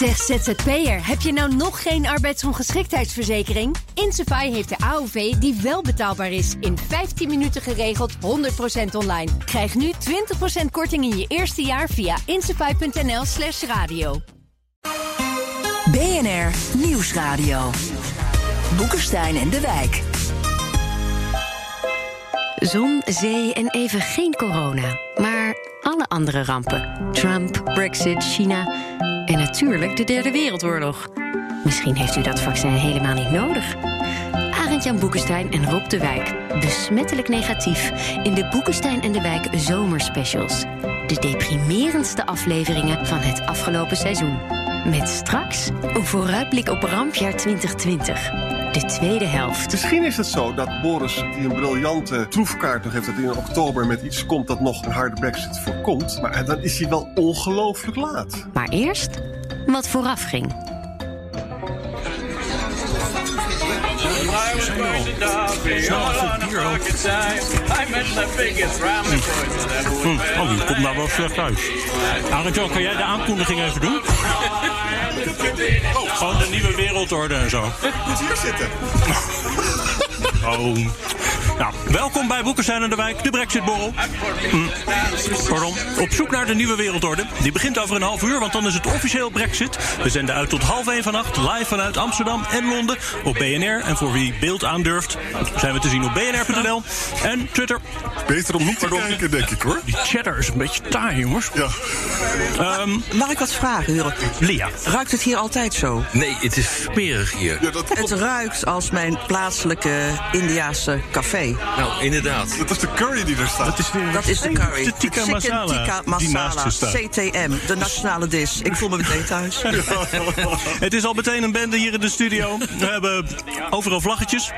Zeg ZZP'er, heb je nou nog geen arbeidsongeschiktheidsverzekering? Insafai heeft de AOV die wel betaalbaar is. In 15 minuten geregeld, 100% online. Krijg nu 20% korting in je eerste jaar via insafai.nl slash radio. BNR Nieuwsradio. Boekenstein en de Wijk. Zon, zee en even geen corona. Maar alle andere rampen. Trump, Brexit, China en natuurlijk de Derde Wereldoorlog. Misschien heeft u dat vaccin helemaal niet nodig. Arend-Jan Boekenstein en Rob de Wijk. Besmettelijk negatief in de Boekenstein en de Wijk zomerspecials. De deprimerendste afleveringen van het afgelopen seizoen. Met straks een vooruitblik op rampjaar 2020. De tweede helft. Misschien is het zo dat Boris, die een briljante troefkaart nog heeft... dat hij in oktober met iets komt dat nog een harde brexit voorkomt. Maar dan is hij wel ongelooflijk laat. Maar eerst wat vooraf ging. Hm, oh, die komt nou wel slecht uit. Arend kan jij de aankondiging even doen? Oh, gewoon de nieuwe wereldorde en zo. Moet hier zitten. Oh. Nou, welkom bij Boekestein en de Wijk, de Brexitborrel. Hm, pardon. Op zoek naar de nieuwe wereldorde. Die begint over een half uur, want dan is het officieel Brexit. We zenden uit tot half één vannacht, live vanuit Amsterdam en Londen op BNR. En voor wie beeld aandurft, zijn we te zien op bnr.nl en Twitter. Beter om niet te kijken, denk ik hoor. Die chatter is een beetje taai, jongens. Ja. Ehm, Mag ik wat vragen, Hurre? Lia. Ruikt het hier altijd zo? Nee, het is smerig hier. ja dat, Het ruikt als mijn plaatselijke Indiaanse café. Nou, inderdaad. dat is de curry die er staat. Dat is, weer Dat is de curry. De tikka masala. tikka Die naast masala. CTM, de nationale dis. Ik voel me meteen thuis. Het is al meteen een bende hier in de studio. We hebben overal vlaggetjes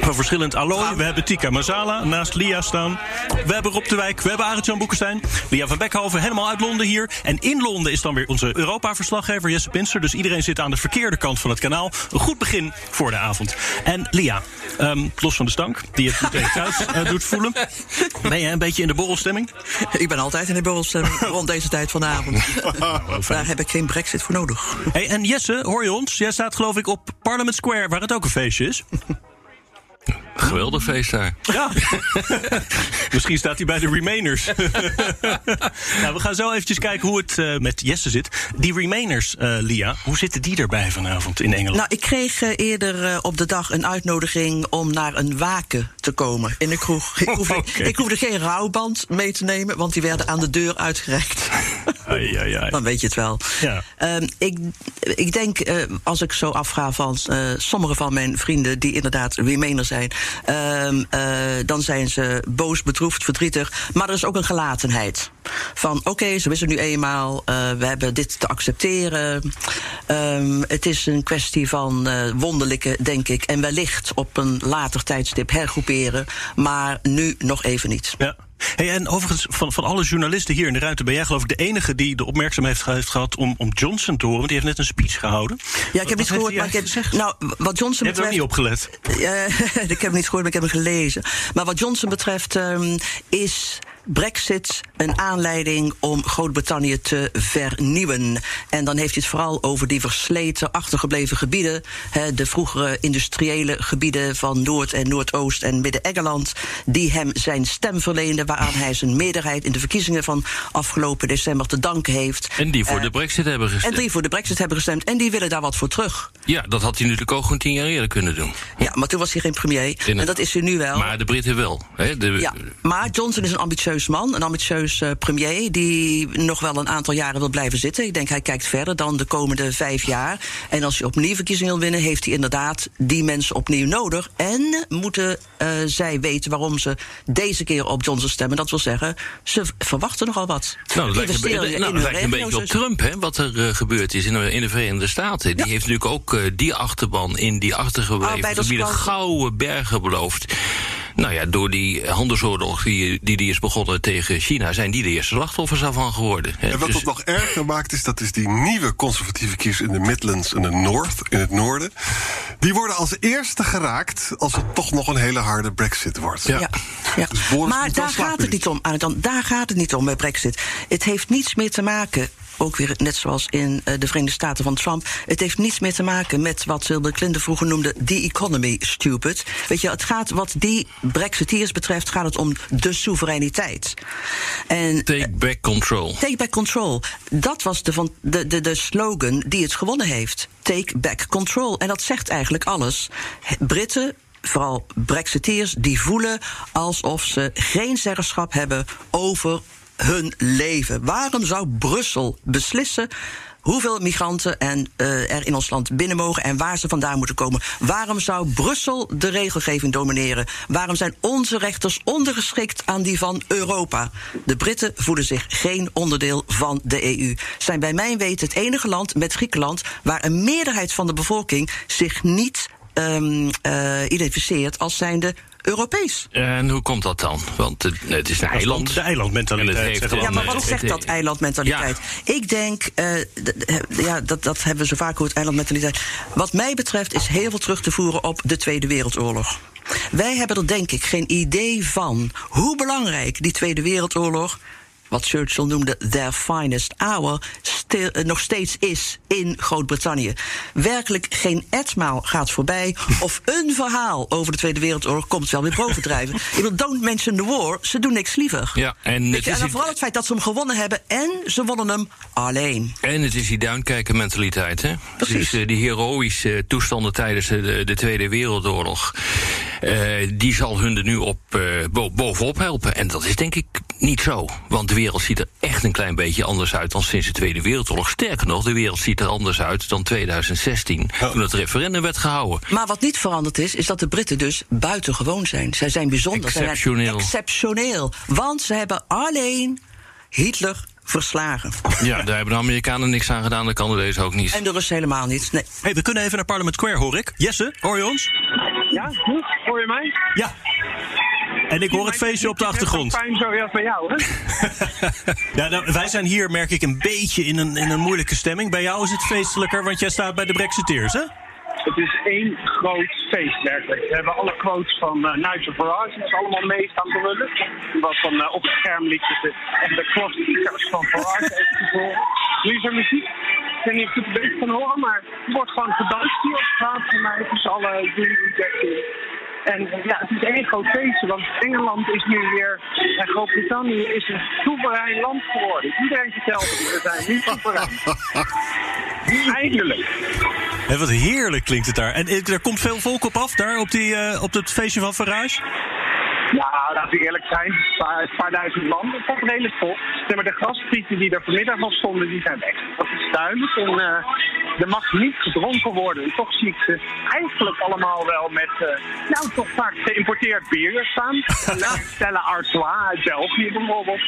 van verschillend allooi. We hebben tikka masala naast Lia staan. We hebben Rob de Wijk, we hebben Arend-Jan Boekenstein. Lia van Beckhoven helemaal uit Londen hier. En in Londen is dan weer onze Europa-verslaggever Jesse Pinster. Dus iedereen zit aan de verkeerde kant van het kanaal. Een goed begin voor de avond. En Lia, ehm, los van de stank die je meteen thuis eh, doet voelen. Ben je een beetje in de borrelstemming? Ik ben altijd in de borrelstemming rond deze tijd van de avond. Daar heb ik geen brexit voor nodig. Hey, en Jesse, hoor je ons? Jij staat geloof ik op Parliament Square, waar het ook een feestje is. Geweldig feest daar. Ja. Misschien staat hij bij de Remainers. nou, we gaan zo eventjes kijken hoe het eh, met Jesse zit. Die Remainers, eh, Lia, hoe zitten die erbij vanavond in Engeland? Nou, ik kreeg eh, eerder op de dag een uitnodiging om naar een waken te komen in de kroeg. Ik hoefde, Oké. ik hoefde geen rouwband mee te nemen, want die werden aan de deur uitgereikt. ai, ai, ai. Dan weet je het wel. Ja. Ehm, ik, ik denk, eh, als ik zo afga van eh, sommige van mijn vrienden... die inderdaad Remainer zijn... ehm, eh, dan zijn ze boos, bedroefd, verdrietig. Maar er is ook een gelatenheid. Van, oké, zo is nu eenmaal. eh, we hebben dit te accepteren. Ehm, het is een kwestie van eh, wonderlijke, denk ik... en wellicht op een later tijdstip hergroeperen. Maar nu nog even niet. Ja. Hey, en overigens, van, van alle journalisten hier in de ruimte ben jij geloof ik de enige die de opmerkzaamheid heeft, gehad om, om Johnson te horen. Want die heeft net een speech gehouden. Ja, ik heb niet gehoord, maar ik heb, gezegd? nou, wat Johnson Je hebt er betreft... niet opgelet. Eh, ik heb niet gehoord, maar ik heb hem gelezen. Maar wat Johnson betreft ehm, is Brexit een aanleiding om Groot-Brittannië te vernieuwen. En dan heeft hij het vooral over die versleten, achtergebleven gebieden. Hè, de vroegere industriële gebieden van Noord- en Noordoost- en Midden-Engeland. Die hem zijn stem verleenden, waaraan hij zijn meerderheid in de verkiezingen van afgelopen december te danken heeft. En die voor Eh, de brexit hebben En gestemd. die voor de Brexit hebben gestemd. En die willen daar wat voor terug. Ja, dat had hij natuurlijk ook gewoon tien jaar eerder kunnen doen. Ja, maar toen was hij geen premier. En dat is hij nu wel. Maar de Britten wel. Hè? De, Ja, maar Johnson is een ambitieus man, een ambitieus eh, premier... die nog wel een aantal jaren wil blijven zitten. Ik denk hij kijkt verder dan de komende vijf jaar. En als hij opnieuw verkiezingen wil winnen... heeft hij inderdaad die mensen opnieuw nodig. En moeten eh, zij weten waarom ze deze keer op Johnson stemmen. Dat wil zeggen, ze verwachten nogal wat. Nou, dat lijkt, een, nou, hun dat lijkt een regio's beetje op. Trump, hè, wat er eh, gebeurd is in de, in de Verenigde Staten. Die heeft natuurlijk ook die achterban in die achtergebleven gebieden Arbeiderskant. gouden bergen beloofd. Nou ja, door die handelsoorlog die, die, die is begonnen tegen China... zijn die de eerste slachtoffers daarvan geworden. hè. En wat Dus- het nog erger maakt, is dat is die nieuwe conservatieve kiezers in de Midlands en de North, in het noorden. Die worden als eerste geraakt als het toch nog een hele harde brexit wordt. Ja. Ja. Dus maar daar gaat het niet om. Arjan. Daar gaat het niet om bij Brexit. Het heeft niets meer te maken ook weer net zoals in eh, de Verenigde Staten van Trump. Het heeft niets meer te maken met wat Bill Clinton vroeger noemde the economy stupid. Weet je, het gaat wat die Brexiteers betreft, gaat het om de soevereiniteit. En, Take back control. Take back control. Dat was de, van, de, de, de slogan die het gewonnen heeft. Take back control. En dat zegt eigenlijk alles. Britten vooral Brexiteers, die voelen alsof ze geen zeggenschap hebben over hun leven. Waarom zou Brussel beslissen hoeveel migranten en, uh, er in ons land binnen mogen en waar ze vandaan moeten komen. Waarom zou Brussel de regelgeving domineren? Waarom zijn onze rechters ondergeschikt aan die van Europa? De Britten voelen zich geen onderdeel van de EU. Zijn bij mijn weten het enige land met Griekenland waar een meerderheid van de bevolking zich niet um, uh, identificeert als zijnde Europees. En hoe komt dat dan? Want het, het is een eiland. De eilandmentaliteit. ja, maar wat zegt dat eilandmentaliteit? Ja. Ik denk, uh, ja, dat, dat hebben we zo vaak gehoord, eilandmentaliteit. Wat mij betreft is heel veel terug te voeren op de Tweede Wereldoorlog. Wij hebben er denk ik geen idee van hoe belangrijk die Tweede Wereldoorlog wat Churchill noemde their finest hour, stil, uh, nog steeds is in Groot-Brittannië. Werkelijk geen etmaal gaat voorbij. of een verhaal over de Tweede Wereldoorlog komt wel weer bovendrijven. Ik bedoel, don't mention the war. Ze doen niks liever. Ja, en, je, en vooral het feit dat ze hem gewonnen hebben en ze wonnen hem alleen. En het is die duinkijken mentaliteit, hè? Precies. Dus uh, die heroïsche toestanden tijdens de, de Tweede Wereldoorlog. Uh, die zal hun er nu op, bovenop helpen. En dat is denk ik niet zo. Want de wereld ziet er echt een klein beetje anders uit dan sinds de Tweede Wereldoorlog. Sterker nog, de wereld ziet er anders uit dan 2016, ja. toen het referendum werd gehouden. Maar wat niet veranderd is, is dat de Britten dus buitengewoon zijn. Zij zijn bijzonder. Exceptioneel. Zij zijn exceptioneel. Want ze hebben alleen Hitler verslagen. Ja, daar hebben de Amerikanen niks aan gedaan, de Canadezen ook niet. En de Russen helemaal niet. Nee. Hey, we kunnen even naar Parliament Square, hoor ik. Jesse, hoor je ons? Ja, hoor je mij? Ja. En ik hoor het feestje op de achtergrond. Fijn zo als bij jou, hè? ja, nou, wij zijn hier, merk ik, een beetje in een, in een moeilijke stemming. Bij jou is het feestelijker, want jij staat bij de Brexiteers, hè? Het is één groot feest, werkelijk. We hebben alle quotes van uh, Nigel Farage, die is allemaal mee staan te lullen. Wat van uh, op het scherm liet de, echt de klassiekers van Farage horen. Nu is er muziek. Ik weet niet of je het een beetje kan horen, maar er wordt gewoon gedanst hier op straat van mij tussen alle juli En ja, het is één groot feestje, want Engeland is nu weer, en Groot-Brittannië is een soeverein land geworden. Iedereen vertelt het, we zijn nu soeverein. Eindelijk. En wat heerlijk klinkt het daar. En er komt veel volk op af daar, op, die, uh, op het feestje van Farage? Ja, laten we eerlijk zijn. Een paar, paar duizend man. Het is redelijk vol. Nee, maar de grasprieten die er vanmiddag al stonden, die zijn weg. Dat is duidelijk. En uh, er mag niet gedronken worden. En toch zie ik ze eigenlijk allemaal wel met, uh, nou toch vaak geïmporteerd bier staan. Stella Artois uit België bijvoorbeeld.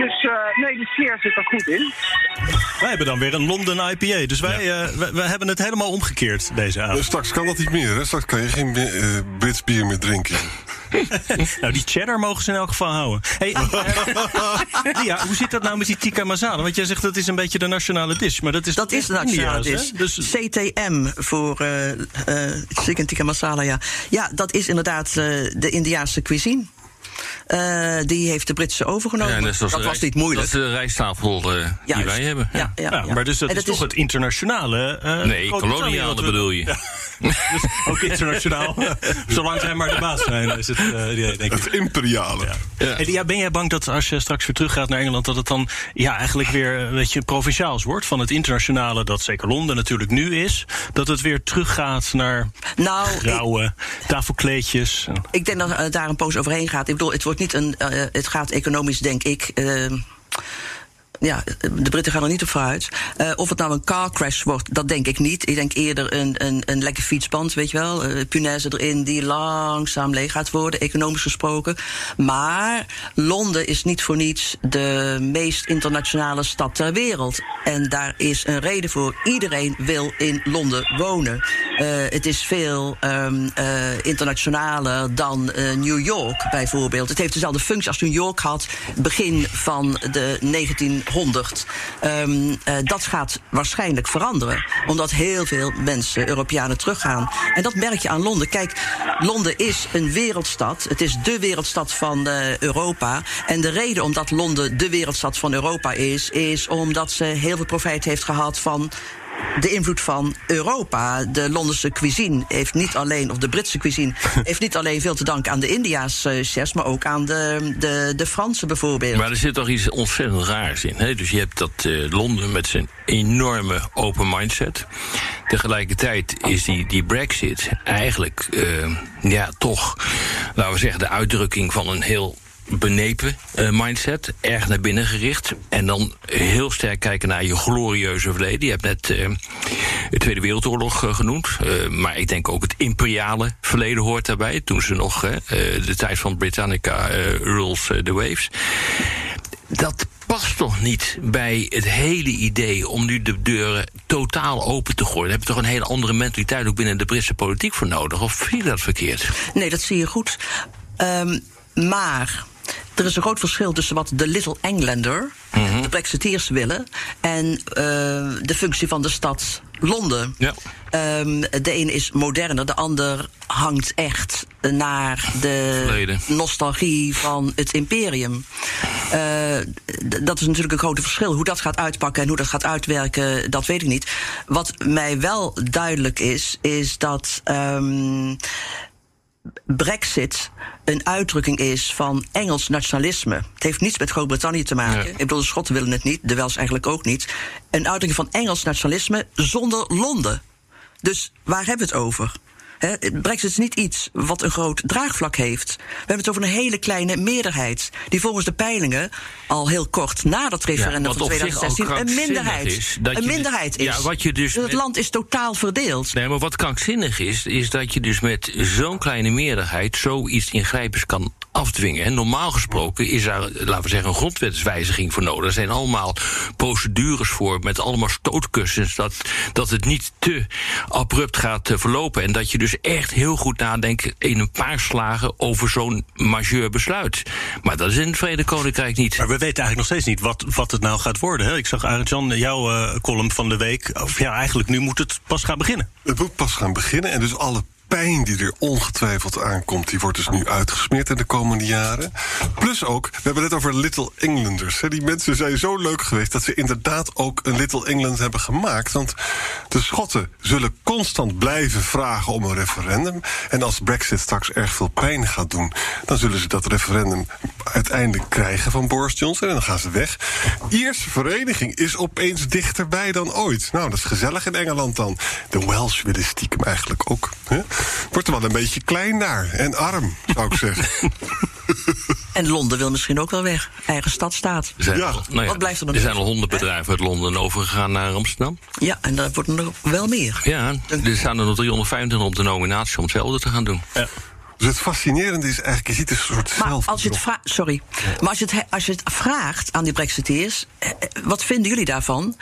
Dus uh, nee, de sfeer zit er goed in. Wij hebben dan weer een London IPA. Dus wij, ja. uh, wij, wij, hebben het helemaal omgekeerd deze avond. Dus straks kan dat niet meer, hè? Straks kan je geen uh, Brits bier meer drinken. nou, die cheddar mogen ze in elk geval houden. Hey, ja, hoe zit dat nou met die tikka masala? Want jij zegt dat is een beetje de nationale dish, maar dat is dat is de nationale dish. Dus... CTM voor uh, uh, chicken tikka masala, ja. Ja, dat is inderdaad de Indiaanse cuisine. Uh, die heeft de Britse overgenomen. Ja, dat, dat was niet moeilijk. Dat is de rijsttafel uh, die wij hebben. Ja, ja, ja, ja maar dus dat, is dat toch is... het internationale? Uh, nee, koloniale bedoel je. dus ook internationaal. Zolang zij maar de baas zijn, is het idee, denk ik. Het imperiale. Ja. Ja. ja. ben jij bang dat als je straks weer teruggaat naar Engeland... dat het dan ja, eigenlijk weer een beetje provinciaals wordt? Van het internationale, dat zeker Londen natuurlijk nu is... dat het weer teruggaat naar nou, grauwe ik, tafelkleedjes. Ik denk dat het daar een poos overheen gaat. Ik bedoel, het wordt niet een. Uh, het gaat economisch, denk ik. Uh, ja, de Britten gaan er niet op vooruit. Uh, of het nou een car crash wordt, dat denk ik niet. Ik denk eerder een, een, een lekker fietsband, weet je wel. Uh, punaise erin die langzaam leeg gaat worden, economisch gesproken. Maar Londen is niet voor niets de meest internationale stad ter wereld. En daar is een reden voor. Iedereen wil in Londen wonen. Uh, het is veel um, internationaler dan New York bijvoorbeeld. Het heeft dezelfde functie als New York had begin van de 19 100. Ehm, eh, dat gaat waarschijnlijk veranderen. Omdat heel veel mensen, Europeanen, teruggaan. En dat merk je aan Londen. Kijk, Londen is een wereldstad. Het is de wereldstad van eh, Europa. En de reden omdat Londen de wereldstad van Europa is, is omdat ze heel veel profijt heeft gehad van de invloed van Europa. De Londense cuisine heeft niet alleen, of de Britse cuisine, heeft niet alleen veel te danken aan de India's eh, chefs, maar ook aan de, de, de Franse bijvoorbeeld. Maar er zit toch iets ontzettend raars in. Hè? Dus je hebt dat eh, Londen met zijn enorme open mindset. Tegelijkertijd is die, die Brexit eigenlijk eh, ja, toch, laten we zeggen, de uitdrukking van een heel benepen eh, mindset, erg naar binnen gericht. En dan heel sterk kijken naar je glorieuze verleden. Je hebt net eh, de Tweede Wereldoorlog eh, genoemd. maar ik denk ook het imperiale verleden hoort daarbij. Toen ze nog de tijd van Britannica rules the waves. Dat past toch niet bij het hele idee om nu de deuren totaal open te gooien. Daar heb je toch een hele andere mentaliteit ook binnen de Britse politiek voor nodig? Of zie je dat verkeerd? Nee, dat zie je goed. Ehm, maar er is een groot verschil tussen wat de Little Englander, de Brexiteers willen, en eh, de functie van de stad Londen. Ja. Ehm, de een is moderner, de ander hangt echt naar de Verleden. nostalgie van het imperium. Eh, dat is natuurlijk een grote verschil. Hoe dat gaat uitpakken en hoe dat gaat uitwerken, dat weet ik niet. Wat mij wel duidelijk is, is dat. ehm, Brexit een uitdrukking is van Engels nationalisme. Het heeft niets met Groot-Brittannië te maken. Ja. Ik bedoel, de Schotten willen het niet, de Wels eigenlijk ook niet. Een uitdrukking van Engels nationalisme zonder Londen. Dus waar hebben we het over? Hè, Brexit is niet iets wat een groot draagvlak heeft. We hebben het over een hele kleine meerderheid. Die volgens de peilingen al heel kort na dat referendum van op zich al 2016 een minderheid is, een minderheid is. Ja, wat je dus het met- land is totaal verdeeld. Nee, maar wat krankzinnig is, is dat je dus met zo'n kleine meerderheid zoiets ingrijpends kan afdwingen. En normaal gesproken is daar, laten we zeggen, een grondwetswijziging voor nodig. Er zijn allemaal procedures voor met allemaal stootkussens. Dat, dat het niet te abrupt gaat eh, verlopen. En dat je dus echt heel goed nadenkt in een paar slagen over zo'n majeur besluit. Maar dat is in het Verenigd Koninkrijk niet. Maar we weten eigenlijk nog steeds niet wat, wat het nou gaat worden. Hè? Ik zag Arend Jan, jouw eh, column van de week. Of ja, eigenlijk nu moet het pas gaan beginnen. Het moet pas gaan beginnen en dus alle pijn die er ongetwijfeld aankomt, die wordt dus nu uitgesmeerd in de komende jaren. Plus ook, we hebben het over Little Englanders. Hè. Die mensen zijn zo leuk geweest dat ze inderdaad ook een Little England hebben gemaakt. Want de Schotten zullen constant blijven vragen om een referendum. En als Brexit straks erg veel pijn gaat doen, dan zullen ze dat referendum uiteindelijk krijgen van Boris Johnson. En dan gaan ze weg. Ierse vereniging is opeens dichterbij dan ooit. Nou, dat is gezellig in Engeland dan. De Welsh willen stiekem eigenlijk ook. Hè? Wordt er wel een beetje klein daar. En arm, zou ik zeggen. En Londen wil misschien ook wel weg. Eigen stadstaat. Er zijn, Ja. al- nou Wat blijft er nog er zijn al honderd bedrijven uit Londen overgegaan naar Amsterdam. Ja, en daar wordt er nog wel meer. Ja, er staan er nog 325 op de nominatie om hetzelfde te gaan doen. Dus het fascinerende is eigenlijk, je ziet een soort Maar zelf. als je het sorry. Maar als je het, he- als je het vraagt aan die Brexiteers, eh, eh, wat vinden jullie daarvan?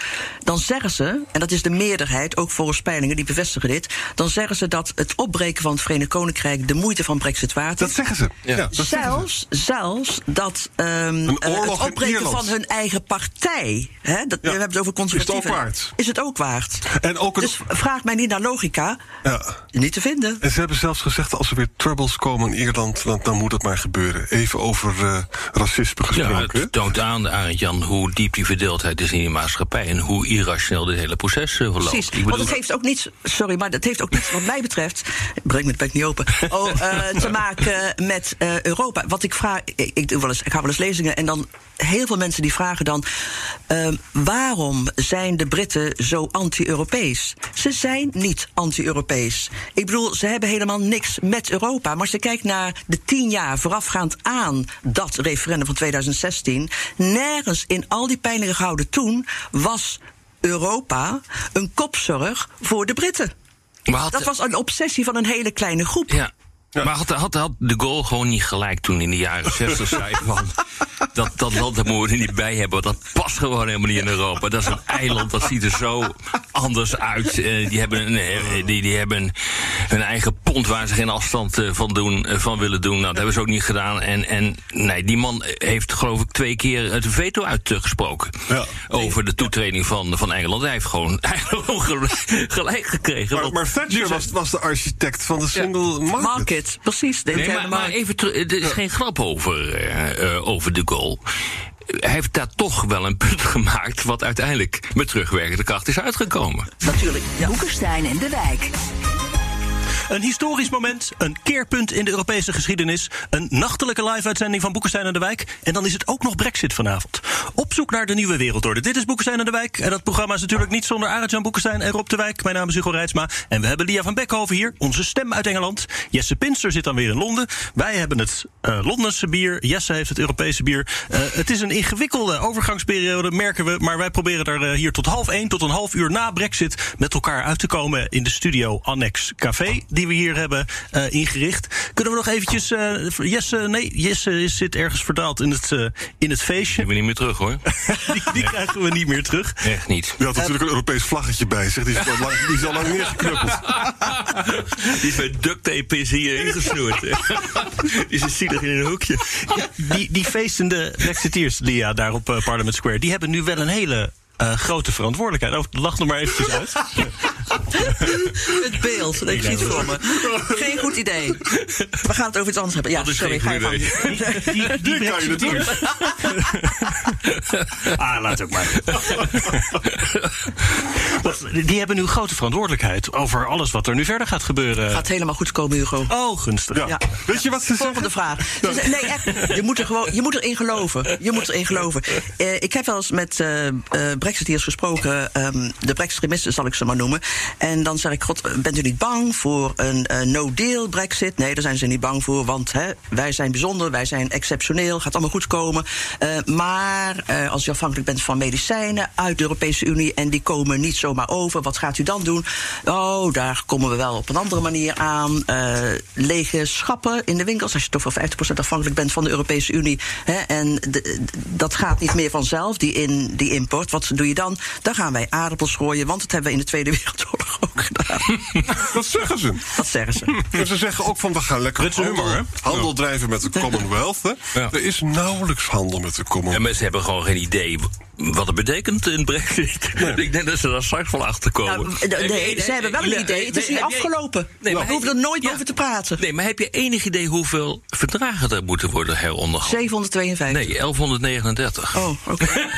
Dan zeggen ze, en dat is de meerderheid, ook volgens peilingen die bevestigen dit, dan zeggen ze dat het opbreken van het Verenigd Koninkrijk de moeite van Brexit waard Dat is. zeggen ze. Ja. dat zeggen ze. Zelfs, zelfs dat oorlog het in opbreken van hun eigen partij, hè, dat, we hebben het over conservatieven, Is het ook waard? is het ook waard. En ook een- Dus vraag mij niet naar logica, Ja. niet te vinden. En ze hebben zelfs gezegd, als er weer troubles komen in Ierland, dan, dan moet dat maar gebeuren. Even over eh, racisme Ja, gesproken. het toont aan, Jan, hoe diep die verdeeldheid is in die maatschappij en hoe irrationeel dit hele proces eh, verloopt. Precies, Ik want bedoel, het heeft ook niets, sorry, maar het heeft ook niets wat mij betreft, breng me het bek niet open, oh, eh, te maken met eh, Europa. Wat ik vraag, ik, ik, doe wel eens, ik ga wel eens lezingen en dan heel veel mensen die vragen dan, ehm, waarom zijn de Britten zo anti-Europees? Ze zijn niet anti-Europees. Ik bedoel, ze hebben helemaal niks met Europa. Maar als je kijkt naar de tien jaar voorafgaand aan dat referendum van 2016, nergens in al die peilingen gehouden toen was Europa een kopzorg voor de Britten. had, Dat was een obsessie van een hele kleine groep. ja, Maar had, had, had de Gaulle gewoon niet gelijk toen in de jaren 60 zei van... Dat, dat land daar moeten we er niet bij hebben, want dat past gewoon helemaal niet in Europa. Dat is een eiland, dat ziet er zo anders uit. Eh, die hebben, een, eh, die, die hebben hun eigen pond waar ze geen afstand eh, van, doen, van willen doen. Nou, dat hebben ze ook niet gedaan. En, en nee, die man heeft geloof ik twee keer het veto uitgesproken. Ja. Over de toetreding van, van Engeland. Hij heeft gewoon, gelijk- gekregen. Maar, maar Thatcher was, was de architect van de single market. Market, precies. De Nee, maar, maar even er is geen grap over, eh, eh, over de Hij heeft daar toch wel een punt gemaakt... wat uiteindelijk met terugwerkende kracht is uitgekomen. Natuurlijk. Boekenstein en de Wijk. Een historisch moment, een keerpunt in de Europese geschiedenis, een nachtelijke live-uitzending van Boekenstein en de Wijk. En dan is het ook nog Brexit vanavond. Op zoek naar de nieuwe wereldorde. Dit is Boekenstein en de Wijk. En dat programma is natuurlijk niet zonder Arend-Jan Boekenstein en Rob de Wijk. Mijn naam is Hugo Reitsma. En we hebben Lia van Beckhoven hier, onze stem uit Engeland. Jesse Pinster zit dan weer in Londen. Wij hebben het eh, Londense bier. Jesse heeft het Europese bier. Eh, het is een ingewikkelde overgangsperiode, merken we. Maar wij proberen er eh, hier tot half één, tot een half uur na Brexit... met elkaar uit te komen in de studio Annex Café... die we hier hebben eh, ingericht. Kunnen we nog eventjes... eh, Jesse, nee, Jesse is- zit ergens verdaald in het, eh, in het feestje. Ik ben niet meer terug hoor. Die, die krijgen we niet meer terug. Echt niet. Die had natuurlijk een Europees vlaggetje bij zich. Die is al lang, die is al lang neergeknuppeld. Die is met duct tape is hier ingesnoerd. Die is zielig in een hoekje. Die, die feestende Brexiteers, Lia, daar op Parliament Square... die hebben nu wel een hele eh, grote verantwoordelijkheid. Oh, lach nog maar eventjes uit. Het beeld, ik zie het voor me. Geen goed idee. We gaan het over iets anders hebben. Ja, Dat is sorry, geen ga je gang. Die, die, die Die kan je Brexiteers... ah, laat ook maar. Die hebben nu grote verantwoordelijkheid over alles wat er nu verder gaat gebeuren. Gaat helemaal goed komen, Hugo. Oh, gunstig. Ja. Ja. Weet je wat ze Volgende zeggen? vraag. Ze zeggen- Nee, echt. Je moet er gewoon, je moet erin geloven. Je moet erin geloven. Eh, ik heb wel eens met eh eh, Brexiteers gesproken. ehm, de Brextremisten zal ik ze maar noemen. En dan zeg ik: God, bent u niet bang voor een eh, no-deal Brexit? Nee, daar zijn ze niet bang voor. Want hè, wij zijn bijzonder, wij zijn exceptioneel. Gaat allemaal goed komen. Eh, maar eh, als je afhankelijk bent van medicijnen uit de Europese Unie. en die komen niet zomaar over, wat gaat u dan doen? Oh, daar komen we wel op een andere manier aan. Lege schappen in de winkels. Als je toch voor 50% afhankelijk bent van de Europese Unie. Hè, en dat gaat niet meer vanzelf, die, in, die import. Wat doe je dan? Dan gaan wij aardappels gooien. Want dat hebben we in de Tweede Wereldoorlog ook gedaan. Dat zeggen ze. Dat zeggen ze. En ze zeggen ook van we gaan lekker Britse handel, humor, hè? handel drijven met de Commonwealth. Hè. Ja. Er is nauwelijks handel met de Commonwealth. maar ze hebben gewoon geen idee wat het betekent, een brexit. Ik denk dat ze daar straks wel achter komen. Nou, nee, ze hebben wel een idee. Het is niet afgelopen. Nee, maar we hoeven er nooit ja. over te praten. Nee, maar heb je enig idee hoeveel verdragen er moeten worden heronderhandeld? 752. Nee, 1139. Oh, oké.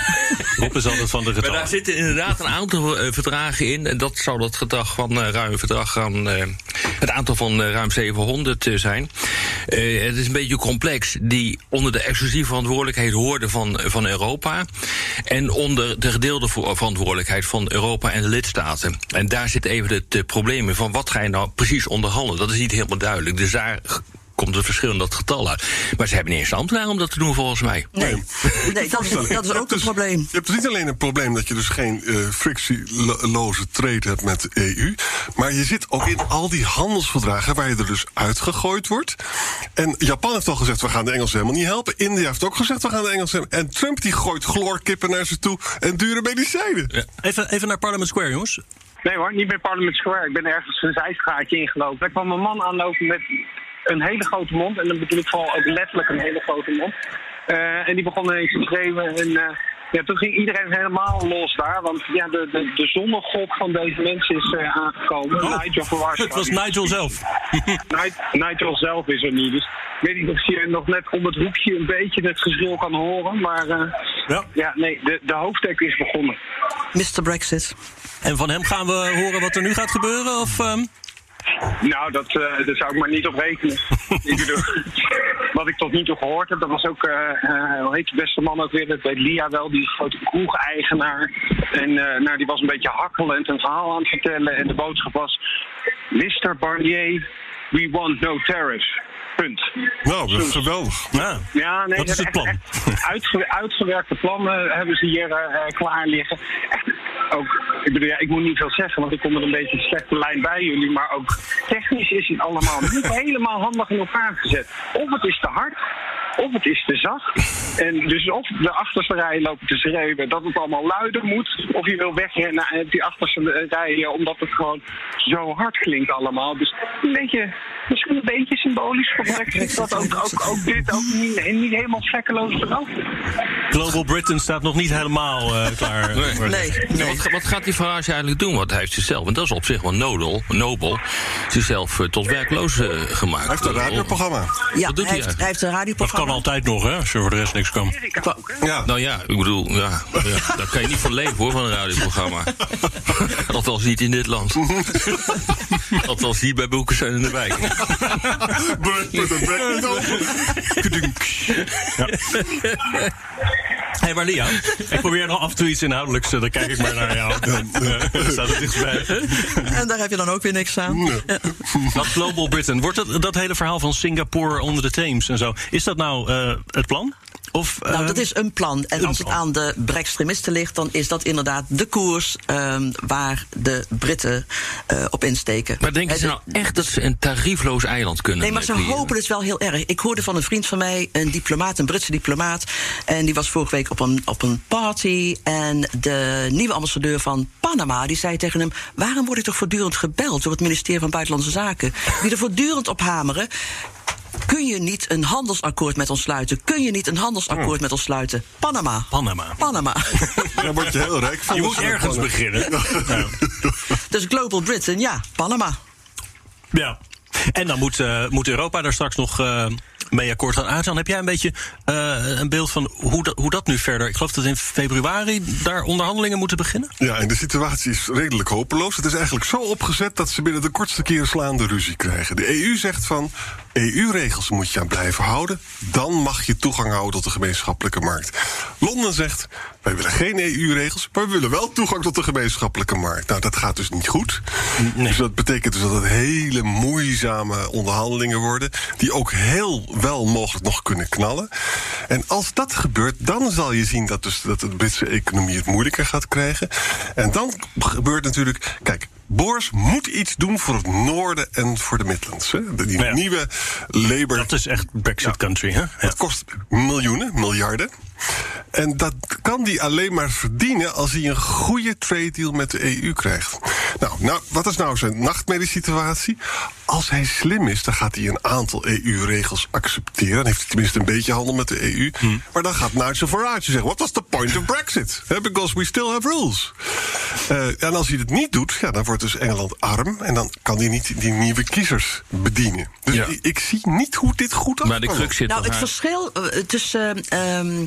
Rob is altijd van de Maar daar zitten inderdaad een aantal eh, verdragen in. En dat zou dat gedrag van eh, ruim verdrag gaan. eh, het aantal van ruim 700 eh, zijn. Het is een beetje complex. Die onder de exclusieve verantwoordelijkheid hoorden van, van Europa. En onder de gedeelde verantwoordelijkheid van Europa en de lidstaten. En daar zit even het probleem in van wat ga je nou precies onderhandelen. Dat is niet helemaal duidelijk. Dus daar komt het verschil in dat getal uit. Maar ze hebben niet eens ambtenaar om dat te doen volgens mij. Nee, nee dat, is, dat is ook een dus- probleem. Je hebt dus niet alleen een probleem dat je dus geen eh, frictieloze trade hebt met de EU. Maar je zit ook in al die handelsverdragen waar je er dus uitgegooid wordt. En Japan heeft al gezegd, we gaan de Engelsen helemaal niet helpen. India heeft ook gezegd, we gaan de Engelsen helpen. En Trump die gooit chloorkippen naar ze toe en dure medicijnen. Even, even naar Parliament Square, jongens. Nee hoor, niet bij Parliament Square. Ik ben ergens een zijstraatje ingelopen. Daar kwam een man aanlopen met een hele grote mond. En dan bedoel ik vooral ook letterlijk een hele grote mond. Eh, en die begon ineens te schreeuwen. En eh, ja, toen ging iedereen helemaal los daar. Want ja, de, de, de zonnegod van deze mensen is eh, aangekomen. Oh, Nigel Farage. Het was Nigel zelf. Ni- Nigel zelf is er niet. Dus ik weet niet of je nog net om het hoekje een beetje het geschil kan horen. Maar eh, Ja. ja, nee, de, de hoofdtek is begonnen. Mr. Brexit. En van hem gaan we horen wat er nu gaat gebeuren? Of, ehm? Nou, dat, eh, daar zou ik maar niet op rekenen. ik bedoel, wat ik tot nu toe gehoord heb, dat was ook, eh, hoe heet de beste man ook weer, dat weet Lia wel, die grote kroeg-eigenaar. En nou, die was een beetje hakkelend een verhaal aan het vertellen. En de boodschap was, Mr. Barnier, we want no tariffs. Punt. Nou, dat is geweldig. Ja. Ja, nee, Dat is het plan. Echt, echt uitge- uitgewerkte plannen hebben ze hier klaar liggen. Echt, ook, ik bedoel, ja, ik moet niet veel zeggen, want ik kom met een beetje een slechte lijn bij jullie. Maar ook technisch is het allemaal niet helemaal handig in elkaar gezet. Of het is te hard, of het is te zacht. En dus of de achterste rij loopt te schreeuwen dat het allemaal luider moet. Of je wil wegrennen uit die achterste rij omdat het gewoon zo hard klinkt allemaal. Dus een beetje, misschien een beetje symbolisch voor Brexit. Dat ook, ook, ook dit ook niet, niet helemaal vlekkeloos eraf. Global Britain staat nog niet helemaal eh, klaar. Nee. Nee, Ja, wat, wat gaat die Farage eigenlijk doen? Want hij heeft zichzelf, en dat is op zich wel nobel, nobel zichzelf eh, tot werkloos eh, gemaakt. Hij heeft een radioprogramma. Ja, Wat doet hij, hij heeft, hij heeft een Dat kan altijd nog, hè, als je voor de rest niks kan. Hè? Ja. Nou ja, ik bedoel, ja, ja, daar kan je niet van leven hoor, van een radioprogramma. Althans niet in dit land. Althans hier bij Boeken zijn in de wijk. Hé, hey, maar Lia, ik probeer nog af en toe iets inhoudelijks. eh, Dan kijk ik maar naar jou. Eh, Staat het dichtbij. En daar heb je dan ook weer niks aan. Dat Global Britain. Wordt dat, dat hele verhaal van Singapore onder de Theems en zo... is dat nou eh, het plan? Of, Nou, dat is een plan. En een als het aan de brextremisten ligt, dan is dat inderdaad de koers ehm, waar de Britten eh, op insteken. Maar denken ze nou echt dat ze een tariefloos eiland kunnen Nee, maar ze creëren? hopen het wel heel erg. Ik hoorde van een vriend van mij, een diplomaat, een Britse diplomaat. En die was vorige week op een, op een party. En de nieuwe ambassadeur van Panama, die zei tegen hem... waarom word ik toch voortdurend gebeld door het ministerie van Buitenlandse Zaken? Die er voortdurend op hameren. Kun je niet een handelsakkoord met ons sluiten? Kun je niet een handelsakkoord met ons sluiten? Panama. Panama. Panama. Daar word je heel rijk van. Je moet ergens beginnen. Ja. dus Global Britain, ja, Panama. Ja. En dan moet, eh, moet Europa daar straks nog eh, mee akkoord gaan uitgaan. Heb jij een beetje eh, een beeld van hoe dat, hoe dat nu verder... Ik geloof dat in februari daar onderhandelingen moeten beginnen? Ja, en de situatie is redelijk hopeloos. Het is eigenlijk zo opgezet dat ze binnen de kortste keren slaande ruzie krijgen. De EU zegt van, EU-regels moet je aan blijven houden. Dan mag je toegang houden tot de gemeenschappelijke markt. Londen zegt, wij willen geen EU-regels, maar we willen wel toegang tot de gemeenschappelijke markt. Nou, dat gaat dus niet goed. Dus dat betekent dus dat het hele moeizame onderhandelingen worden... die ook heel wel mogelijk nog kunnen knallen. En als dat gebeurt, dan zal je zien dat, dus, dat de Britse economie het moeilijker gaat krijgen. En dan gebeurt natuurlijk... Kijk, Boris moet iets doen voor het noorden en voor de Midlands. Hè? Die Ja. nieuwe Labour... Dat is echt Brexit country, hè? Dat kost miljoenen, miljarden. En dat kan die alleen maar verdienen als hij een goede trade deal met de EU krijgt. Nou, nou wat is nou zijn nachtmerriesituatie? Als hij slim is, dan gaat hij een aantal EU-regels accepteren. Dan heeft hij tenminste een beetje handel met de EU. Maar dan gaat Nigel Farage zeggen: What was the point of Brexit? Because we still have rules. Eh, en als hij het niet doet, ja, dan wordt dus Engeland arm. En dan kan hij niet die nieuwe kiezers bedienen. Dus Ja. ik, ik zie niet hoe dit goed af Maar de crux zit Nou, het haar- verschil eh, tussen ehm,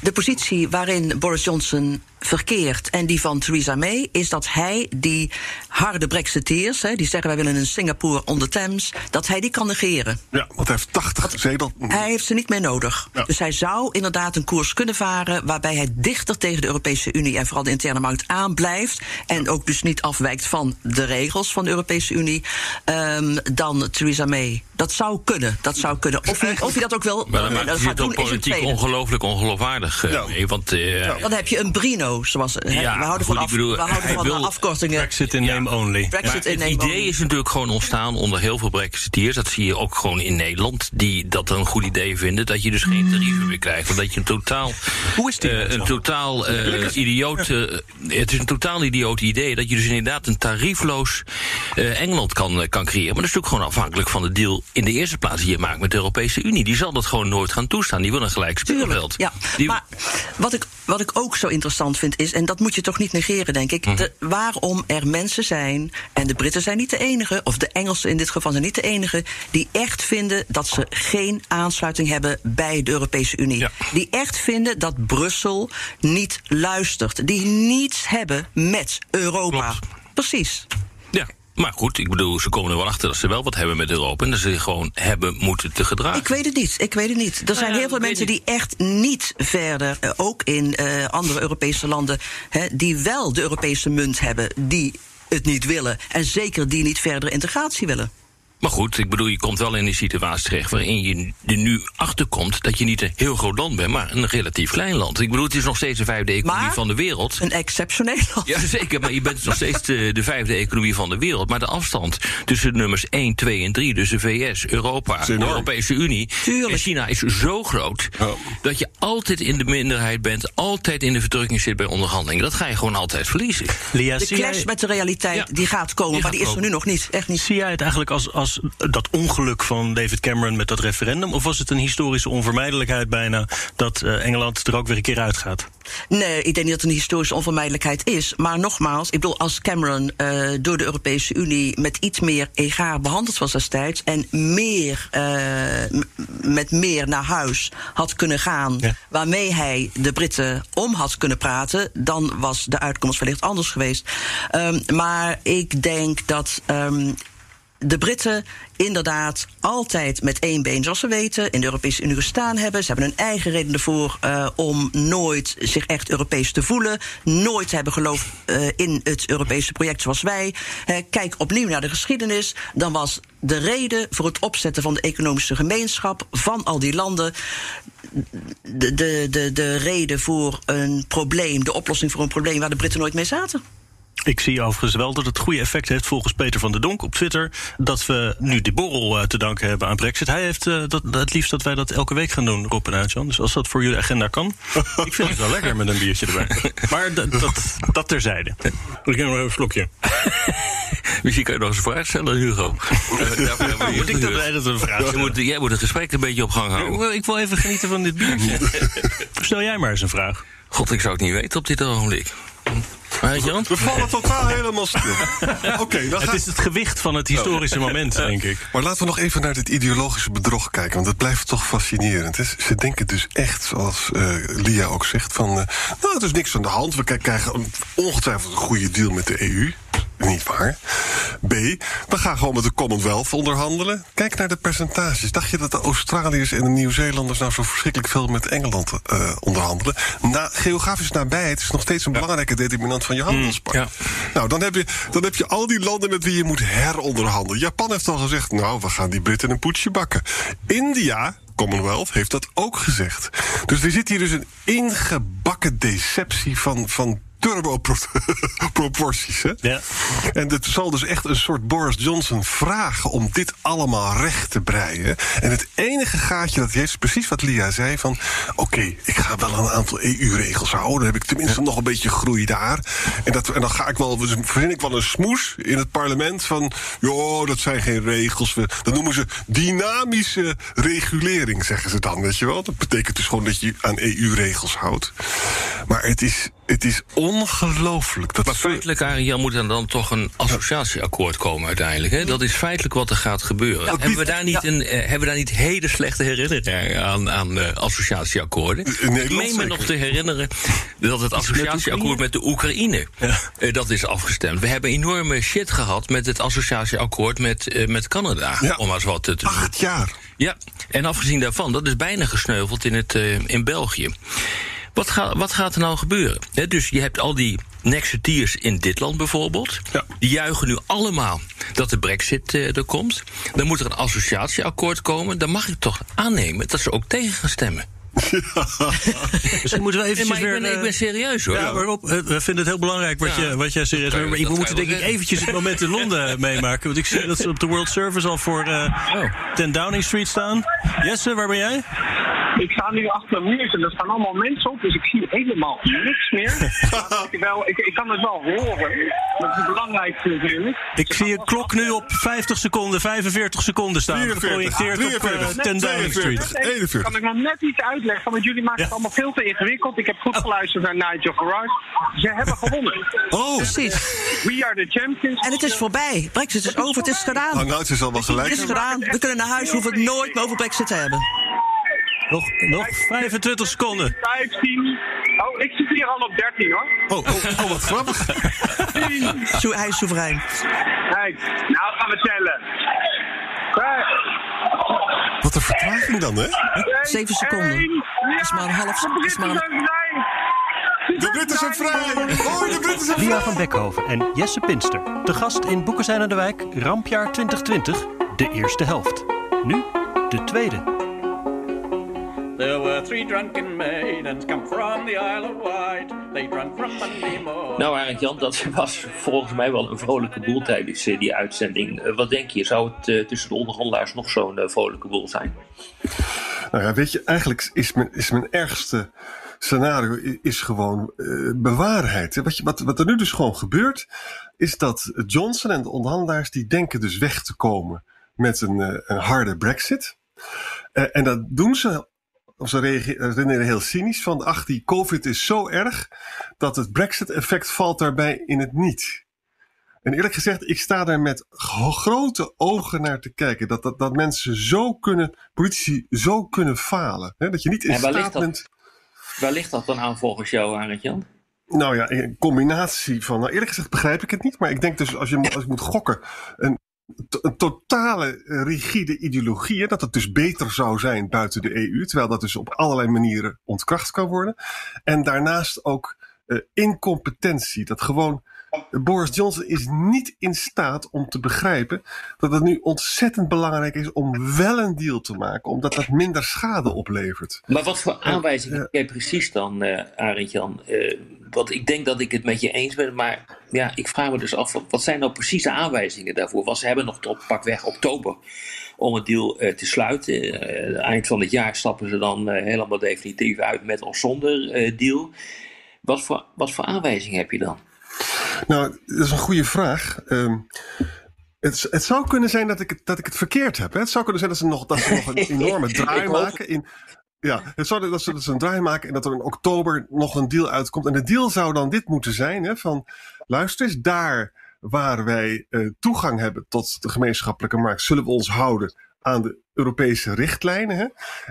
de positie waarin Boris Johnson verkeert en die van Theresa May is dat hij die harde Brexiteers, hè, die zeggen wij willen een Singapore on the Thames, dat hij die kan negeren. Ja, want hij heeft 80 zetel. Hij heeft ze niet meer nodig. Ja. Dus hij zou inderdaad een koers kunnen varen waarbij hij dichter tegen de Europese Unie en vooral de interne markt aanblijft. En ook dus niet afwijkt van de regels van de Europese Unie ehm, dan Theresa May. Dat zou kunnen. Dat zou kunnen. Of hij, of hij dat ook wel Maar dan eh, gaat het doen, politiek ongelooflijk ongeloofwaardig eh, Ja. mee. Want eh, Dan heb je een Brino, zoals hè, Ja, we houden goed, van, ik af, bedoel, we houden van wil- afkortingen. Brexit in name only. Brexit in het name idee only. is natuurlijk gewoon ontstaan onder heel veel Brexiteers. Dat zie je ook gewoon in Nederland. Die dat een goed idee vinden. Dat je dus geen tarieven meer krijgt. Want dat je een totaal. Hoe is eh, een totaal eh, idioot. eh, het is een totaal idioot idee. Dat je dus inderdaad een tariefloos Engeland kan, kan creëren. Maar dat is natuurlijk gewoon afhankelijk van de deal. in de eerste plaats die je maakt met de Europese Unie. Die zal dat gewoon nooit gaan toestaan. Die wil een gelijk speelveld. Ja, Die- maar wat ik, wat ik ook zo interessant vind is, en dat moet je toch niet negeren, denk ik, de, waarom er mensen zijn, en de Britten zijn niet de enige, of de Engelsen in dit geval zijn niet de enige, die echt vinden dat ze geen aansluiting hebben bij de Europese Unie. Ja. Die echt vinden dat Brussel niet luistert. Die niets hebben met Europa. Klopt. Precies. Ja, maar goed, ik bedoel, ze komen er wel achter dat ze wel wat hebben met Europa. En dat ze gewoon hebben moeten te gedragen. Ik weet het niet. Ik weet het niet. Er zijn ja, heel veel mensen die echt niet verder, eh, ook in eh, andere Europese landen, hè, die wel de Europese munt hebben, die het niet willen. En zeker die niet verdere integratie willen. Maar goed, ik bedoel, je komt wel in een situatie terecht waarin je er nu achter komt dat je niet een heel groot land bent, maar een relatief klein land. Ik bedoel, het is nog steeds de vijfde economie Maar- van de wereld. Een exceptioneel land. Ja, zeker, maar je bent nog steeds de, de vijfde economie van de wereld. Maar de afstand tussen de nummers 1, 2 en 3, dus de VS, Europa, de. Europese Unie Tuurlijk. en China is zo groot Ja. dat je altijd in de minderheid bent, altijd in de verdrukking zit bij onderhandelingen. Dat ga je gewoon altijd verliezen. Lia, De clash jij, met de realiteit, Ja. die gaat komen. Die maar gaat die is er nu nog niet. Echt niet. zie jij het eigenlijk als, als dat ongeluk van David Cameron met dat referendum? Of was het een historische onvermijdelijkheid bijna dat eh, Engeland er ook weer een keer uitgaat? Nee, ik denk niet dat het een historische onvermijdelijkheid is. Maar nogmaals, ik bedoel, als Cameron eh, door de Europese Unie met iets meer egaar behandeld was destijds. en meer, eh, met meer naar huis had kunnen gaan. Ja. waarmee hij de Britten om had kunnen praten. dan was de uitkomst wellicht anders geweest. Ehm, maar ik denk dat. ehm, de Britten inderdaad altijd met één been, zoals we weten, in de Europese Unie gestaan hebben. Ze hebben hun eigen reden ervoor eh, om nooit zich echt Europees te voelen. Nooit hebben geloofd eh, in het Europese project zoals wij. Kijk opnieuw naar de geschiedenis. Dan was de reden voor het opzetten van de economische gemeenschap van al die landen. De, de, de, de reden voor een probleem, de oplossing voor een probleem waar de Britten nooit mee zaten. Ik zie overigens wel dat het goede effect heeft volgens Peter van der Donk op Twitter. Dat we nu die borrel eh, te danken hebben aan Brexit. Hij heeft eh, dat, het liefst dat wij dat elke week gaan doen, Rob en Uitjan. Dus als dat voor jullie agenda kan. ik vind het wel lekker met een biertje erbij. Maar dat, dat, dat terzijde. Ik neem nog even een slokje. Misschien kan je nog eens een vraag stellen, Hugo. Eh, we Moet ik dat dat is een vraag? Jij moet, jij moet het gesprek een beetje op gang Ik houden. wil, ik wil even genieten van dit biertje. Stel jij maar eens een vraag. God, ik zou het niet weten op dit ogenblik. We vallen totaal helemaal stil. Oké, dan Het is het gewicht van het historische moment, denk ik. Maar laten we nog even naar dit ideologische bedrog kijken. Want dat blijft toch fascinerend. Hè? Ze denken dus echt, zoals eh, Lia ook zegt, van... eh, nou, er is niks aan de hand. We krijgen een- ongetwijfeld een goede deal met de EU. Niet waar. B, we gaan gewoon met de Commonwealth onderhandelen. Kijk naar de percentages. Dacht je dat de Australiërs en de Nieuw-Zeelanders... nou zo verschrikkelijk veel met Engeland eh, onderhandelen? Na, geografisch nabijheid is nog steeds een belangrijke determinant van je handelspark. ja. Nou, dan heb, je, dan heb je al die landen met wie je moet heronderhandelen. Japan heeft al gezegd, nou, we gaan die Britten een poetsje bakken. India, Commonwealth, heeft dat ook gezegd. Dus er zit hier dus een ingebakken deceptie van... van turbo-proporties. Hè? Ja. En het zal dus echt een soort Boris Johnson vragen om dit allemaal recht te breien. En het enige gaatje dat heeft is precies wat Lia zei: van oké, ik ga wel een aantal EU-regels houden. Dan heb ik tenminste nog een beetje groei daar. En, dat, en dan ga ik wel, dus verzin ik wel een smoes in het parlement van joh, dat zijn geen regels. We, dat noemen ze dynamische regulering, zeggen ze dan. Weet je wel? Dat betekent dus gewoon dat je je aan EU-regels houdt. Maar het is, het is ongelooflijk. Dat Maar feitelijk, Ariel, moet er dan toch een associatieakkoord komen uiteindelijk. Hè? Dat is feitelijk wat er gaat gebeuren. hebben, we daar niet een, eh, hebben we daar niet hele slechte herinneringen aan, aan eh, associatieakkoorden? Ik meen me nog te herinneren dat het associatieakkoord met de Oekraïne... eh, dat is afgestemd. We hebben enorme shit gehad met het associatieakkoord met, met Canada. Ja. Om maar eens wat te te acht jaar. ja, en afgezien daarvan, dat is bijna gesneuveld in, het, in België. Wat, ga, wat gaat er nou gebeuren? Dus je hebt al die Nexiteers in dit land bijvoorbeeld. Ja. Die juichen nu allemaal dat de brexit eh, er komt. Dan moet er een associatieakkoord komen. Dan mag ik toch aannemen dat ze ook tegen gaan stemmen. Misschien moeten we Nee, eventjes maar ik weer... ben, ik eh, ben serieus hoor. Ja, maar Rob, eh, we vinden het heel belangrijk wat, Ja. je, wat jij serieus Maar we moeten denk ik eventjes het moment in Londen meemaken. Want ik zie dat ze op de World Service al voor eh Oh. 10 Downing Street staan. Jesse, waar ben jij? Ik sta nu achter een muur en er staan allemaal mensen op, dus ik zie helemaal niks meer. Ik, wel, ik, ik kan het wel horen. Dat is het belangrijkste natuurlijk. Ik zie een klok nu op 50 seconden, 45 seconden staan. 44, Geprojecteerd op eh, 43, 10 Downing Street. 42. 41. Kan ik nog net iets uitleggen, want jullie maken Ja. het allemaal veel te ingewikkeld. Ik heb goed geluisterd naar Nigel Farage. Ze hebben gewonnen. Oh, Precies. We are the champions. En het is voorbij. Brexit is over, het is gedaan. het is al wel gelijk. Het is gedaan. We kunnen naar huis, we hoeven het nooit meer over Brexit te hebben. Nog, nog 25 seconden. 15. Oh, ik zit hier al op 13 hoor. Oh, oh, oh, wat grappig. 10. Zo, hij is soeverein. Kijk, nou gaan we tellen. Vijf, Wat een vertraging dan, hè? Zeven seconden. is maar een half- de dat is maar Britten een- zijn vrij. De Britten zijn vrij! Oh, de Britten zijn vrij! Lia van Beckhoven en Jesse Pinster. De gast in Boeken zijn aan de Wijk, Rampjaar 2020. de eerste helft. Nu de tweede. There were three drunken maidens come from the Isle of Wight. They drank from Monday morning. Nou, Arend Jan, dat was volgens mij wel een vrolijke boel tijdens eh, die uitzending. Eh, wat denk je, zou het eh, tussen de onderhandelaars nog zo'n vrolijke boel zijn? Nou ja, weet je, eigenlijk is mijn, is mijn ergste scenario is gewoon eh, bewaarheid. Wat, je, wat, wat er nu dus gewoon gebeurt, is dat Johnson en de onderhandelaars die denken dus weg te komen met een, een harde brexit. Eh, en dat doen ze, of ze redeneren heel cynisch van, ach die covid is zo erg dat het brexit effect valt daarbij in het niet. En eerlijk gezegd, ik sta daar met gro- grote ogen naar te kijken. Dat, dat, dat mensen zo kunnen, politici zo kunnen falen. Hè? Dat je niet in staat dat? bent. Waar ligt dat dan aan volgens jou, Arend Jan? Nou ja, een combinatie van. Nou, eerlijk gezegd begrijp ik het niet. Maar ik denk dus, als je, als je moet gokken. Een totale eh, rigide ideologie. hè, Dat het dus beter zou zijn buiten de EU. Terwijl dat dus op allerlei manieren ontkracht kan worden. En daarnaast ook eh, incompetentie. Dat gewoon. Boris Johnson is niet in staat om te begrijpen dat het nu ontzettend belangrijk is om wel een deal te maken, omdat dat minder schade oplevert. Maar wat voor aanwijzingen heb jij precies dan, eh Arend Jan? Eh, want ik denk dat ik het met je eens ben, maar ja, ik vraag me dus af, wat- zijn nou precies de aanwijzingen daarvoor? Want ze hebben nog tot pakweg oktober om het deal eh, te sluiten. Eind van het jaar stappen ze dan helemaal definitief uit met of zonder deal. Wat voor, wat voor aanwijzingen heb je dan? Nou, dat is een goede vraag. Ehm, het, het zou kunnen zijn dat ik het, dat ik het verkeerd heb. Hè? Het zou kunnen zijn dat ze nog, dat ze nog een enorme draai maken. In, ja, het zou dat ze, dat ze een draai maken en dat er in oktober nog een deal uitkomt. En de deal zou dan dit moeten zijn: hè, van luister eens, daar waar wij eh, toegang hebben tot de gemeenschappelijke markt, zullen we ons houden aan de Europese richtlijnen. Hè?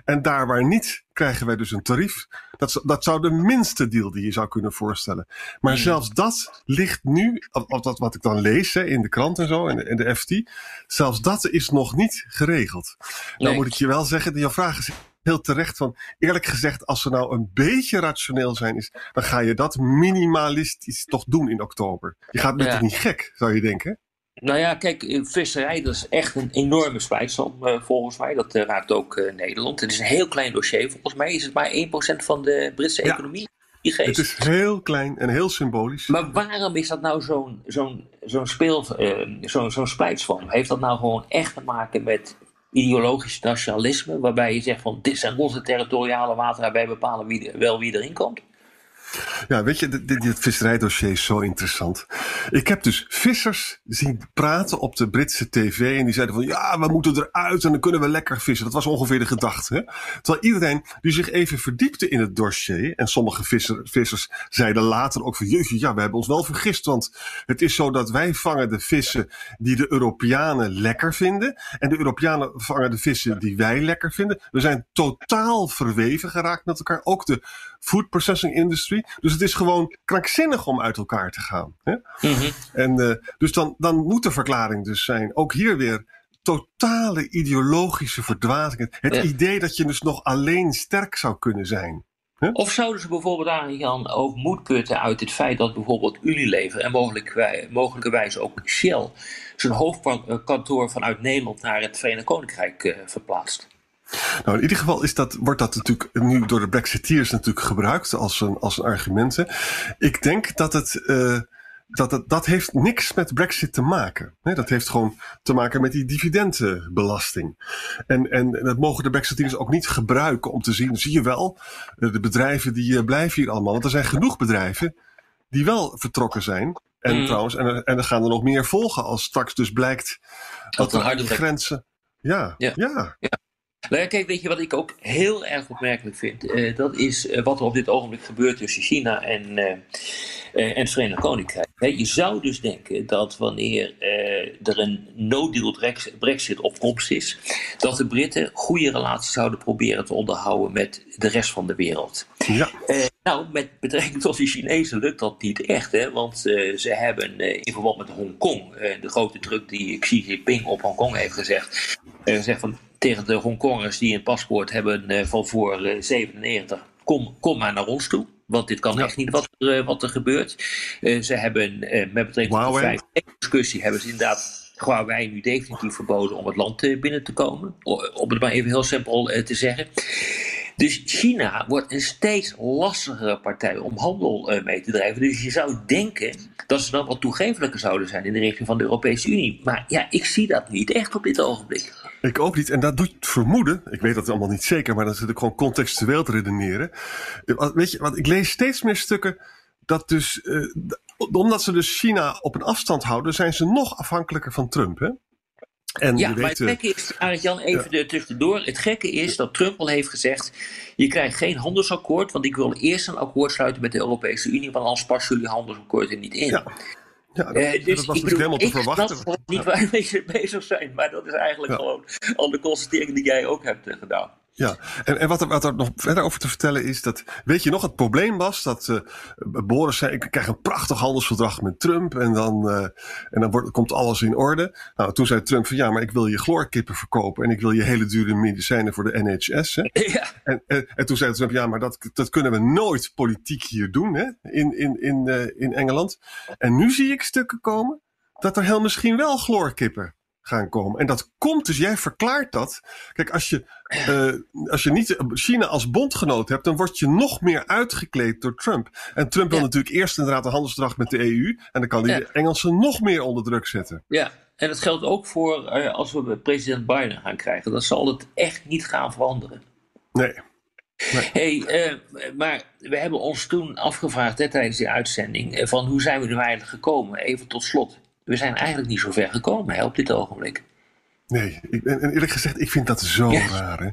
En daar waar niet, krijgen wij dus een tarief. Dat, zou- dat zou de minste deal die je zou kunnen voorstellen. Maar zelfs dat ligt nu, dat wat ik dan lees hè, in de krant en zo, en de, en de FT, zelfs dat is nog niet geregeld. Nou Nee. moet ik je wel zeggen, jouw vraag is heel terecht van, eerlijk gezegd, als ze nou een beetje rationeel zijn, is, dan ga je dat minimalistisch toch doen in oktober. Je gaat met Ja. niet gek, zou je denken. Nou ja, kijk, eh, visserij dat is echt een enorme spijtsam eh, volgens mij. Dat eh, raakt ook Nederland. Het is een heel klein dossier. Volgens mij is het maar 1% van de Britse Ja. economie. Die geest. Het is heel klein en heel symbolisch. Maar waarom is dat nou zo'n zo'n zo'n speel, zo'n zo'n splijtsvorm? Heeft dat nou gewoon echt te maken met ideologisch nationalisme, waarbij je zegt van dit zijn onze territoriale wateren, wij bepalen wie, wel wie erin komt? Ja, weet je, dit, visserijdossier is zo interessant. Ik heb dus vissers zien praten op de Britse tv. En die zeiden van ja, we moeten eruit en dan kunnen we lekker vissen. Dat was ongeveer de gedachte. Hè? Terwijl iedereen die zich even verdiepte in het dossier. En sommige visser, vissers zeiden later ook van jeetje, ja, we hebben ons wel vergist. Want het is zo dat wij vangen de vissen die de Europeanen lekker vinden. En de Europeanen vangen de vissen die wij lekker vinden. We zijn totaal verweven geraakt met elkaar. Ook de food processing industry. Dus het is gewoon krankzinnig om uit elkaar te gaan. Hè? En eh, dus dan, dan moet de verklaring dus zijn, ook hier weer totale ideologische verdwazing. Het Ja. idee dat je dus nog alleen sterk zou kunnen zijn. Of zouden ze bijvoorbeeld aan Jan ook moed putten uit het feit dat bijvoorbeeld Unilever en mogelijk, mogelijkerwijs ook Shell zijn hoofdkantoor vanuit Nederland naar het Verenigd Koninkrijk eh, verplaatst? Nou, in ieder geval is dat, wordt dat natuurlijk nu door de Brexiteers natuurlijk gebruikt als een, als een argument. hè. Ik denk dat het, eh, dat het, dat heeft niks met Brexit te maken. Dat heeft gewoon te maken met die dividendenbelasting. En, en dat mogen de Brexiteers ook niet gebruiken om te zien, zie je wel, eh, de bedrijven die eh, blijven hier allemaal. Want er zijn genoeg bedrijven die wel vertrokken zijn. En Mm. trouwens, en, er- en er gaan er nog meer volgen als straks dus blijkt dat er aan harde grenzen... Ja, Ja. ja. Nou ja, kijk, weet je wat ik ook heel erg opmerkelijk vind? Eh, dat is eh, wat er op dit ogenblik gebeurt tussen China en, eh, en het Verenigd Koninkrijk. Je zou dus denken dat wanneer er een no-deal brex- brexit op komst is, dat de Britten goede relaties zouden proberen te onderhouden met de rest van de wereld. ja. Nou, met betrekking tot de Chinezen lukt dat niet echt, hè? want ze hebben in verband met Hongkong, de grote druk die Xi Jinping op Hongkong heeft gezegd, zegt van, tegen de Hongkongers die een paspoort hebben eh, van voor eh, 97, kom, kom maar naar ons toe. Want dit kan Ja. echt niet wat er, eh, wat er gebeurt. Eh, ze hebben eh, met betrekking tot de Huawei. vijf discussie hebben ze inderdaad Huawei nu definitief verboden om het land eh, binnen te komen. Om het maar even heel simpel eh, te zeggen. Dus China wordt een steeds lastigere partij om handel eh, mee te drijven. Dus je zou denken dat ze dan wat toegevelijker zouden zijn in de richting van de Europese Unie. Maar ja, ik zie dat niet echt op dit ogenblik. Ik ook niet. En dat doet vermoeden. Ik weet dat allemaal niet zeker, maar dan zit ik gewoon contextueel te redeneren. Weet je, want ik lees steeds meer stukken dat dus, uh, omdat ze dus China op een afstand houden, zijn ze nog afhankelijker van Trump. Hè? En ja, maar het gekke is, Arend-Jan, even ja. tussendoor. Het gekke is dat Trump al heeft gezegd: je krijgt geen handelsakkoord, want ik wil eerst een akkoord sluiten met de Europese Unie, want anders passen jullie handelsakkoord er niet in. Ja. Ja, dat, uh, dus dat was natuurlijk helemaal te verwachten. Ik snap niet waar we bezig zijn, maar dat is eigenlijk gewoon al de constatering die jij ook hebt gedaan. Ja, en, en wat, er, wat er nog verder over te vertellen is dat, weet je nog, het probleem was dat uh, Boris zei, ik krijg een prachtig handelsverdrag met Trump en dan, uh, en dan wordt, komt alles in orde. Nou, toen zei Trump van ja, maar ik wil je chloorkippen verkopen en ik wil je hele dure medicijnen voor de NHS. Hè? Ja. En, en, en, toen zei Trump, ja, maar dat, dat kunnen we nooit politiek hier doen hè? In, in, in, uh, in Engeland. En nu zie ik stukken komen dat er heel misschien wel chloorkippen gaan komen. En dat komt dus, jij verklaart dat. Kijk, als je, uh, als je niet China als bondgenoot hebt, dan word je nog meer uitgekleed door Trump. En Trump wil natuurlijk eerst inderdaad een handelsverdrag met de EU. En dan kan hij de Engelsen nog meer onder druk zetten. Ja, en dat geldt ook voor uh, als we president Biden gaan krijgen. Dan zal het echt niet gaan veranderen. Nee. Nee. Hey, uh, maar we hebben ons toen afgevraagd hè, tijdens die uitzending: van hoe zijn we er eigenlijk gekomen? Even tot slot we zijn eigenlijk niet zo ver gekomen hè, op dit ogenblik. Nee, ik, en eerlijk gezegd, ik vind dat zo raar. Hè?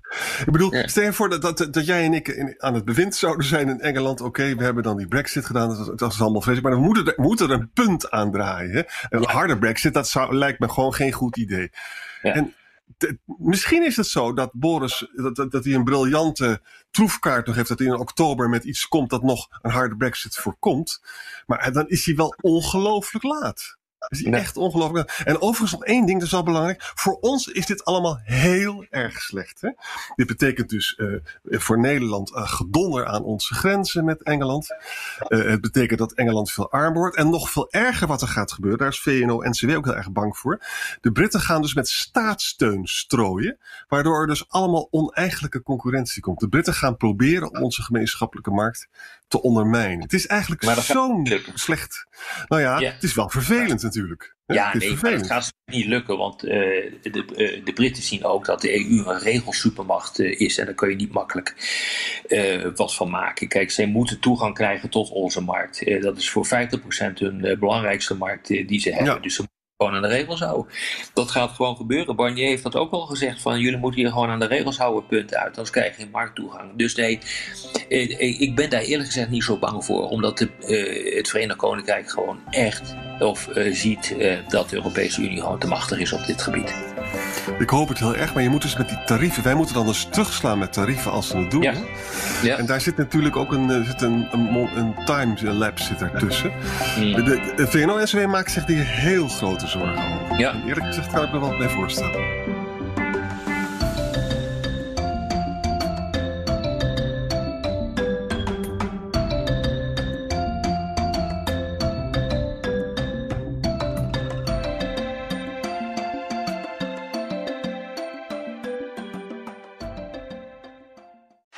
Ik bedoel, stel je voor dat, dat, dat jij en ik in, aan het bewind zouden zijn in Engeland. Oké, we hebben dan die brexit gedaan, dat, dat is allemaal vreselijk. Maar we moeten er, moeten er een punt aan draaien. Hè? Een harde brexit, dat zou, lijkt me gewoon geen goed idee. En misschien is het zo dat Boris, dat, dat, dat hij een briljante troefkaart nog heeft. Dat hij in oktober met iets komt dat nog een harde brexit voorkomt. Maar dan is hij wel ongelooflijk laat. Is echt ongelooflijk. En overigens nog één ding, dat is wel belangrijk. Voor ons is dit allemaal heel erg slecht. Hè? Dit betekent dus uh, voor Nederland uh, gedonder aan onze grenzen met Engeland. Uh, het betekent dat Engeland veel armer wordt. En nog veel erger wat er gaat gebeuren, daar is VNO-NCW ook heel erg bang voor. De Britten gaan dus met staatssteun strooien. Waardoor er dus allemaal oneigenlijke concurrentie komt. De Britten gaan proberen onze gemeenschappelijke markt te ondermijnen. Het is eigenlijk zo slecht. Nou ja, ja, het is wel vervelend natuurlijk. Ja, het nee, maar het gaat niet lukken, want uh, de, uh, de Britten zien ook dat de EU een regelsupermacht uh, is en daar kun je niet makkelijk wat van maken. Kijk, zij moeten toegang krijgen tot onze markt. dat is voor 50% hun belangrijkste markt die ze hebben. Ja. Dus ze gewoon aan de regels houden. Dat gaat gewoon gebeuren. Barnier heeft dat ook al gezegd: van jullie moeten hier gewoon aan de regels houden, punt uit. Anders krijg je geen markttoegang. Dus nee, eh, ik ben daar eerlijk gezegd niet zo bang voor, omdat de, uh, het Verenigd Koninkrijk gewoon echt of ziet dat de Europese Unie gewoon te machtig is op dit gebied. Ik hoop het heel erg, maar je moet dus met die tarieven, wij moeten dan dus terugslaan met tarieven als ze het doen. Ja. ja. En daar zit natuurlijk ook een, zit een, een, een time lapse zit ertussen. Mm. De, de, de VNO-NCW maakt zich hier heel grote zorgen over. Ja. En eerlijk gezegd kan ik me wel bij voorstellen.